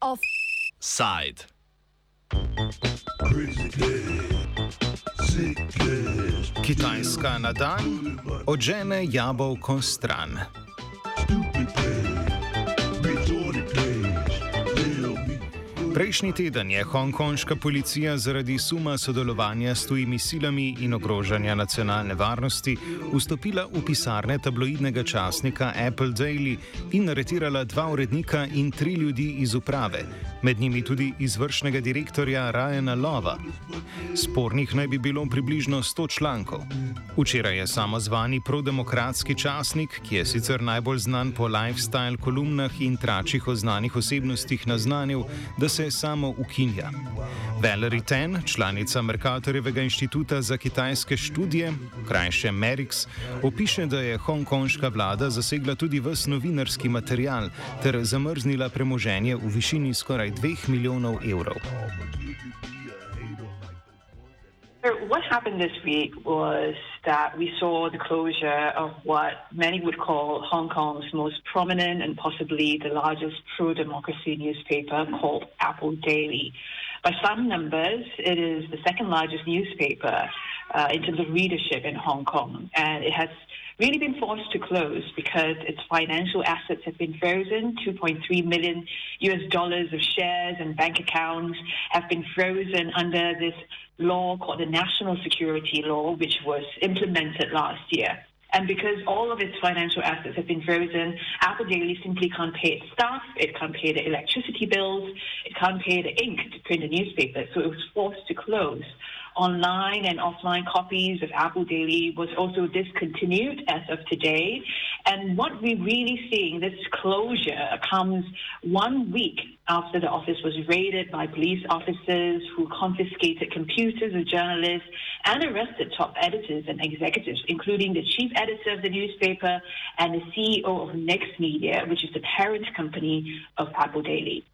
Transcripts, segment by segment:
Offside. Kitajska na dan odžene jabolko stran. Prejšnji teden je hongkonška policija zaradi suma sodelovanja s tujimi silami in ogrožanja nacionalne varnosti vstopila v pisarne tabloidnega časnika Apple Daily in aretirala dva urednika in tri ljudi iz uprave, med njimi tudi izvršnega direktorja Ryana Lova. Spornih naj bi bilo približno 100 člankov. Včeraj je samozvani prodemokratski časnik, ki je sicer najbolj znan po lifestyle kolumnah in tračih o znanih osebnostih, naznanil, da se samo ukinja. Valerie Ten, članica Merkatorjevega inštituta za kitajske študije, krajše Merix, opiše, da je hongkonška vlada zasegla tudi vse novinarski material ter zamrznila premoženje v višini skoraj 2 milijonov evrov. What happened this week was that we saw the closure of what many would call Hong Kong's most prominent and possibly the largest pro democracy newspaper called Apple Daily. By some numbers, it is the second largest newspaper uh, in terms of readership in Hong Kong, and it has really been forced to close because its financial assets have been frozen. 2.3 million US dollars of shares and bank accounts have been frozen under this law called the National Security Law, which was implemented last year. And because all of its financial assets have been frozen, Apple Daily simply can't pay its staff, it can't pay the electricity bills, it can't pay the ink to print the newspaper, so it was forced to close online and offline copies of Apple Daily was also discontinued as of today. And what we're really seeing, this closure comes one week after the office was raided by police officers who confiscated computers of journalists and arrested top editors and executives, including the chief editor of the newspaper and the CEO of Next Media, which is the parent company of Apple Daily.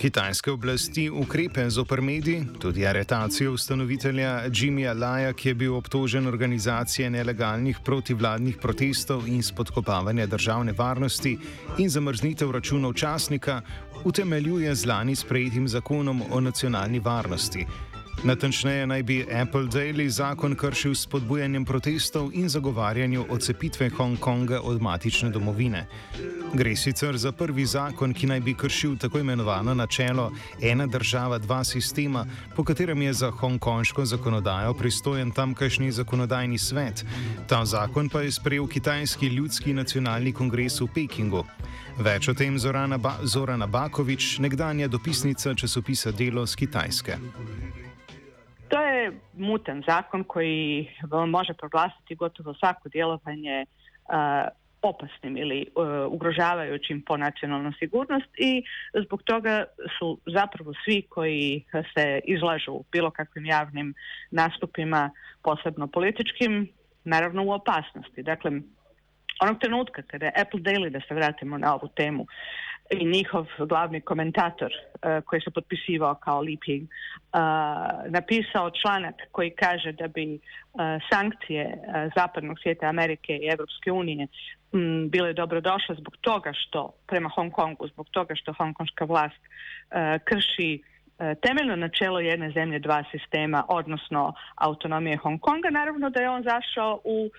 Kitajske oblasti ukrepe zoper mediji, tudi aretacijo ustanovitelja Jimmyja Laja, ki je bil obtožen organizacije nelegalnih protivladnih protestov in spodkopavanja državne varnosti in zamrznitev računov časnika, utemeljuje z lani sprejetim zakonom o nacionalni varnosti. Natančneje naj bi Apple Daily zakon kršil s podbujanjem protestov in zagovarjanjem odcepitve Hongkonga od matične domovine. Gre sicer za prvi zakon, ki naj bi kršil tako imenovano načelo ena država, dva sistema, po katerem je za hongkonško zakonodajo pristojen tamkajšnji zakonodajni svet. Ta zakon pa je sprejel Kitajski ljudski nacionalni kongres v Pekingu. Več o tem Zorana, ba Zorana Bakovič, nekdanja dopisnica časopisa Delo z Kitajske. To je mutan zakon koji može proglasiti gotovo svako djelovanje uh, opasnim ili uh, ugrožavajućim po nacionalnu sigurnost i zbog toga su zapravo svi koji se izlažu bilo kakvim javnim nastupima, posebno političkim, naravno u opasnosti. Dakle, onog trenutka kada je Apple Daily, da se vratimo na ovu temu, i njihov glavni komentator uh, koji se potpisivao kao Li Ping uh, napisao članak koji kaže da bi uh, sankcije zapadnog svijeta Amerike i Europske unije m, bile dobrodošle zbog toga što prema Hong Kongu, zbog toga što hongkonška vlast krši temeljno načelo jedne zemlje dva sistema, odnosno autonomije Hong Konga, naravno da je on zašao u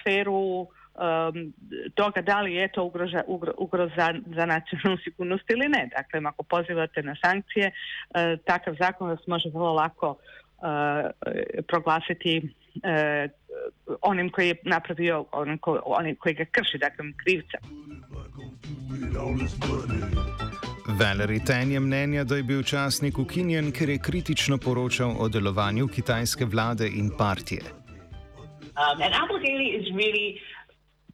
sferu um, toga da li je to ugroža, ugro, ugroza za nacionalnu sigurnost ili ne. Dakle, ako pozivate na sankcije, uh, takav zakon vas može vrlo lako uh, proglasiti uh, onim koji je napravio, onim, ko, onim koji ga krši, dakle krivca. Valerie Ten je mnenja, da je bil časnik ukinjen, ker je kritično poročal o delovanju kitajske vlade in partije. Um, and Apple Daily is really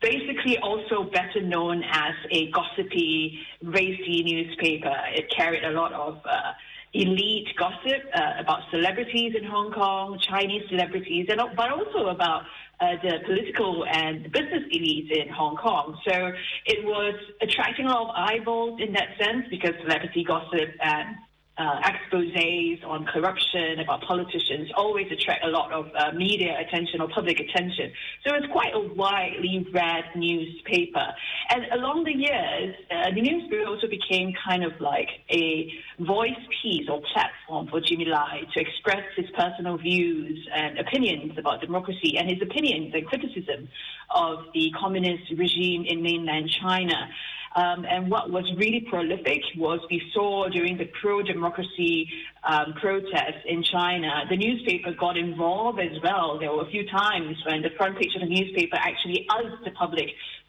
basically also better known as a gossipy, racy newspaper. It carried a lot of uh, elite gossip uh, about celebrities in Hong Kong, Chinese celebrities, and but also about uh, the political and business elites in Hong Kong. So it was attracting a lot of eyeballs in that sense because celebrity gossip and uh, exposes on corruption about politicians always attract a lot of uh, media attention or public attention. So it's quite a widely read newspaper. And along the years, uh, the newspaper also became kind of like a voice piece or platform for Jimmy Lai to express his personal views and opinions about democracy and his opinions and criticism of the communist regime in mainland China. Um, and what was really prolific was we saw during the pro-democracy um, protests in China, the newspaper got involved as well. There were a few times when the front page of the newspaper actually asked the public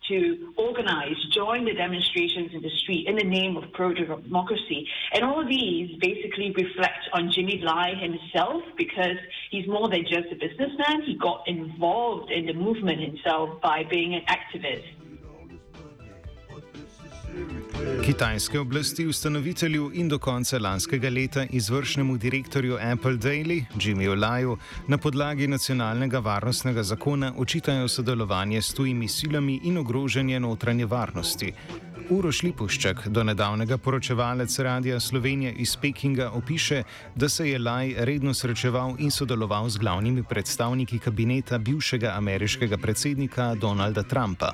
to organize, join the demonstrations in the street in the name of pro-democracy. And all of these basically reflect on Jimmy Lai himself because he's more than just a businessman. He got involved in the movement himself by being an activist. Kitajske oblasti ustanovitelju in do konca lanskega leta izvršnemu direktorju Apple Daily, Jimmyju Laju, na podlagi nacionalnega varnostnega zakona očitajo sodelovanje s tujimi silami in ogrožanje notranje varnosti. Uroš Lipuščak, do nedavnega poročevalec Radia Slovenije iz Pekinga, opiše, da se je Laj redno srečeval in sodeloval z glavnimi predstavniki kabineta bivšega ameriškega predsednika Donalda Trumpa.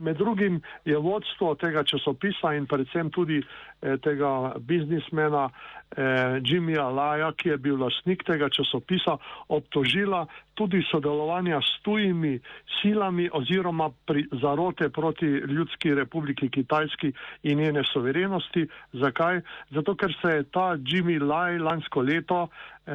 Med drugim je vodstvo tega časopisa in predvsem tudi eh, tega biznismena eh, Jimmyja Laja, ki je bil lasnik tega časopisa, obtožila tudi sodelovanja s tujimi silami oziroma pri, zarote proti Ljudski republiki Kitajski in njene soverenosti. Zakaj? Zato, ker se je ta Jimmy Lai lansko leto eh,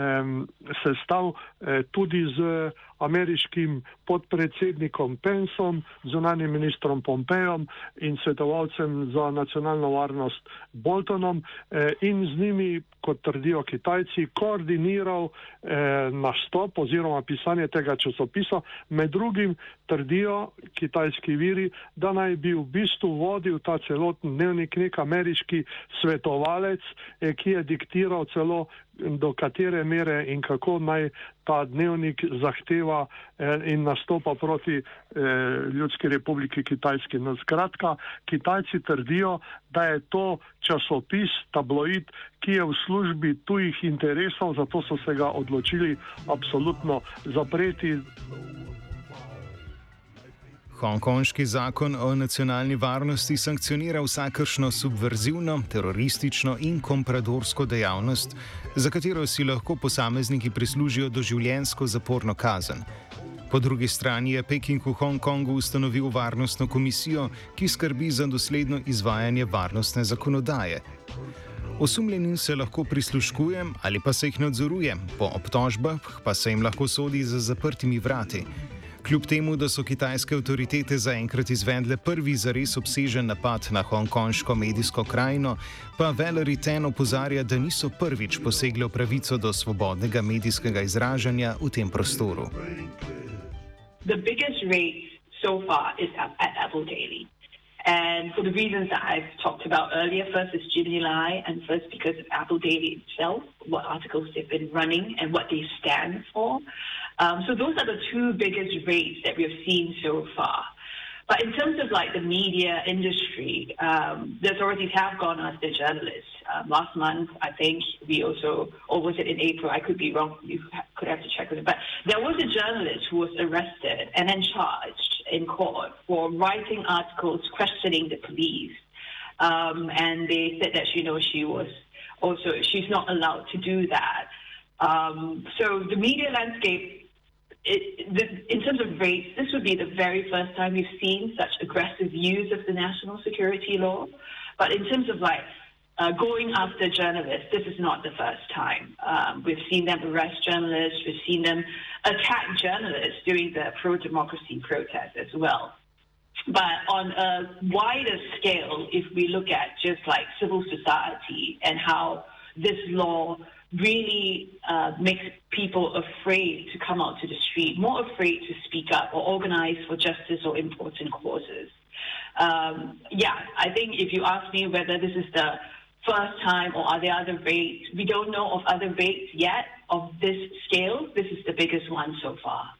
sestal eh, tudi z ameriškim podpredsednikom Pensom, zunanjim ministrom Pompejem in svetovalcem za nacionalno varnost Boltonom eh, in z njimi, kot trdijo Kitajci, koordiniral eh, nastop oziroma pisanje tega časopisa. Med drugim trdijo kitajski viri, da naj bi v bistvu vodil ta celoten dnevnik nek ameriški svetovalec, eh, ki je diktiral celo do katere mere in kako naj ta dnevnik zahteva eh, in nastopa proti eh, Ljudski republiki Kitajski. No, skratka, Kitajci trdijo, da je to časopis, tabloid, ki je v službi tujih interesov, zato so se ga odločili absolutno zapreti. Hongkonški zakon o nacionalni varnosti sankcionira vsakršno subverzivno, teroristično in kompradorsko dejavnost, za katero si lahko posamezniki prislužijo doživljensko zaporno kazen. Po drugi strani je Peking v Hongkongu ustanovil varnostno komisijo, ki skrbi za dosledno izvajanje varnostne zakonodaje. Osumljenim se lahko prisluškuje ali pa se jih nadzoruje, po obtožbah pa se jim lahko sodi za zaprtimi vrati. Kljub temu, da so kitajske avtoritete zaenkrat izvedle prvi zares obsežen napad na hongkonško medijsko krajino, pa Valerie Ten opozarja, da niso prvič posegli v pravico do svobodnega medijskega izražanja v tem prostoru. And for the reasons that I've talked about earlier, first is Jimmy Lai, and first because of Apple Daily itself, what articles they've been running and what they stand for. Um, so those are the two biggest rates that we've seen so far. But in terms of like the media industry, um, the authorities have gone after journalists. Um, last month, I think we also, or was it in April? I could be wrong. You could have to check with it. But there was a journalist who was arrested and then charged in court for writing articles questioning the police. Um, and they said that you know she was also she's not allowed to do that. Um, so the media landscape it, the, in terms of rates, this would be the very first time we've seen such aggressive use of the national security law. But in terms of like uh, going after journalists, this is not the first time. Um, we've seen them arrest journalists, we've seen them attack journalists during the pro democracy protests as well. But on a wider scale, if we look at just like civil society and how this law really uh, makes people afraid to come out to the street, more afraid to speak up or organize for justice or important causes. Um, yeah, I think if you ask me whether this is the first time or are there other rates, we don't know of other rates yet of this scale. This is the biggest one so far.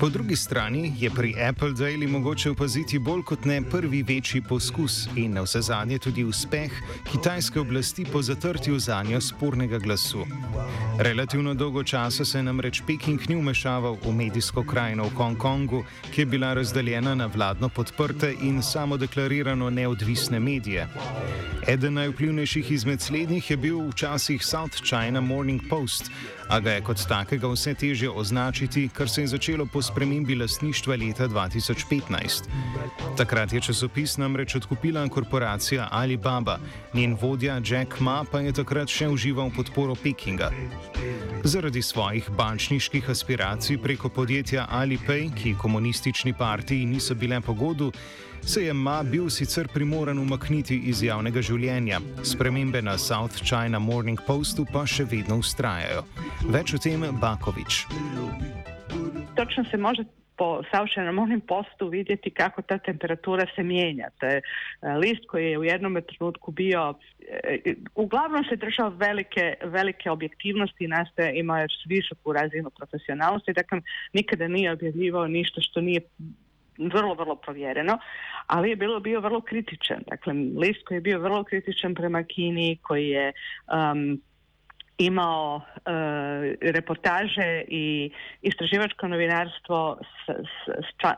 Po drugi strani je pri Apple Daily mogoče opaziti bolj kot ne prvi večji poskus in na vse zadnje tudi uspeh kitajske oblasti po zatrtju za njo spornega glasu. Relativno dolgo časa se je namreč Peking ni umešaval v medijsko krajino v Hongkongu, ki je bila razdeljena na vladno podprte in samodeklarirano neodvisne medije. Eden najvplivnejših izmed slednjih je bil včasih South China Morning Post, a ga je kot takega vse težje označiti, kar se je začelo po spremembi lastništva leta 2015. Takrat je časopis namreč odkupila korporacija Alibaba, njen vodja Jack Ma pa je takrat še užival podporo Pekinga. Zaradi svojih bančniških aspiracij preko podjetja Alipay, ki komunistični partiji niso bile pogodu, se je Ma bil sicer primoran umakniti iz javnega življenja. Spremembe na South China Morning Postu pa še vedno ustrajajo. Več o tem Bakovič. Točno se može po savršenom onim postu vidjeti kako ta temperatura se mijenja. To je list koji je u jednom trenutku bio, uglavnom se držao velike, velike objektivnosti i nastaje imao je visoku razinu profesionalnosti, dakle nikada nije objavljivao ništa što nije vrlo, vrlo provjereno, ali je bilo bio vrlo kritičan. Dakle, list koji je bio vrlo kritičan prema Kini, koji je um, imao e, reportaže i istraživačko novinarstvo s, s,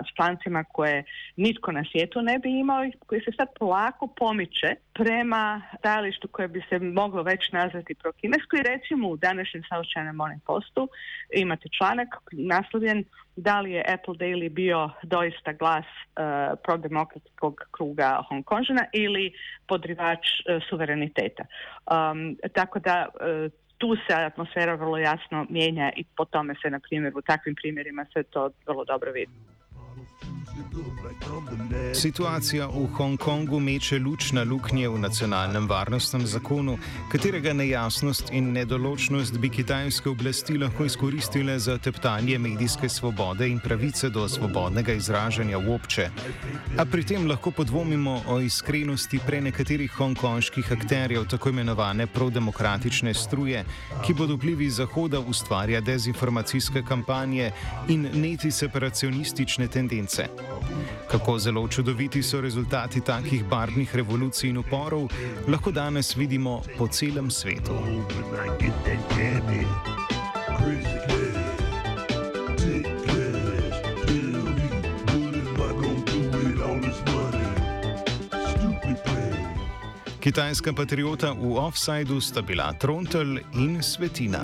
s člancima koje nitko na svijetu ne bi imao i koji se sad polako pomiče prema stajalištu koje bi se moglo već nazvati prokinesko i recimo u današnjem South China Morning Postu imate članak naslovljen da li je Apple Daily bio doista glas uh, prodemokratskog kruga Hong Kongžana ili podrivač uh, suvereniteta. Um, tako da uh, tu se atmosfera vrlo jasno mijenja i po tome se, na primjer, u takvim primjerima se to vrlo dobro vidi. Situacija v Hongkongu meče luč na luknje v nacionalnem varnostnem zakonu, katerega nejasnost in nedoločnost bi kitajske oblasti lahko izkoristile za teptanje medijske svobode in pravice do svobodnega izražanja v obče. A pri tem lahko podvomimo o iskrenosti pre nekaterih hongkonških akterjev tako imenovane prodemokratične struje, ki pod vplivi Zahoda ustvarja dezinformacijske kampanje in neti separacionistične tendence. Kako zelo čudoviti so rezultati takih barvnih revolucij in uporov, lahko danes vidimo po celem svetu. Kitajska patriota v offsajdu sta bila Trontel in Svetina.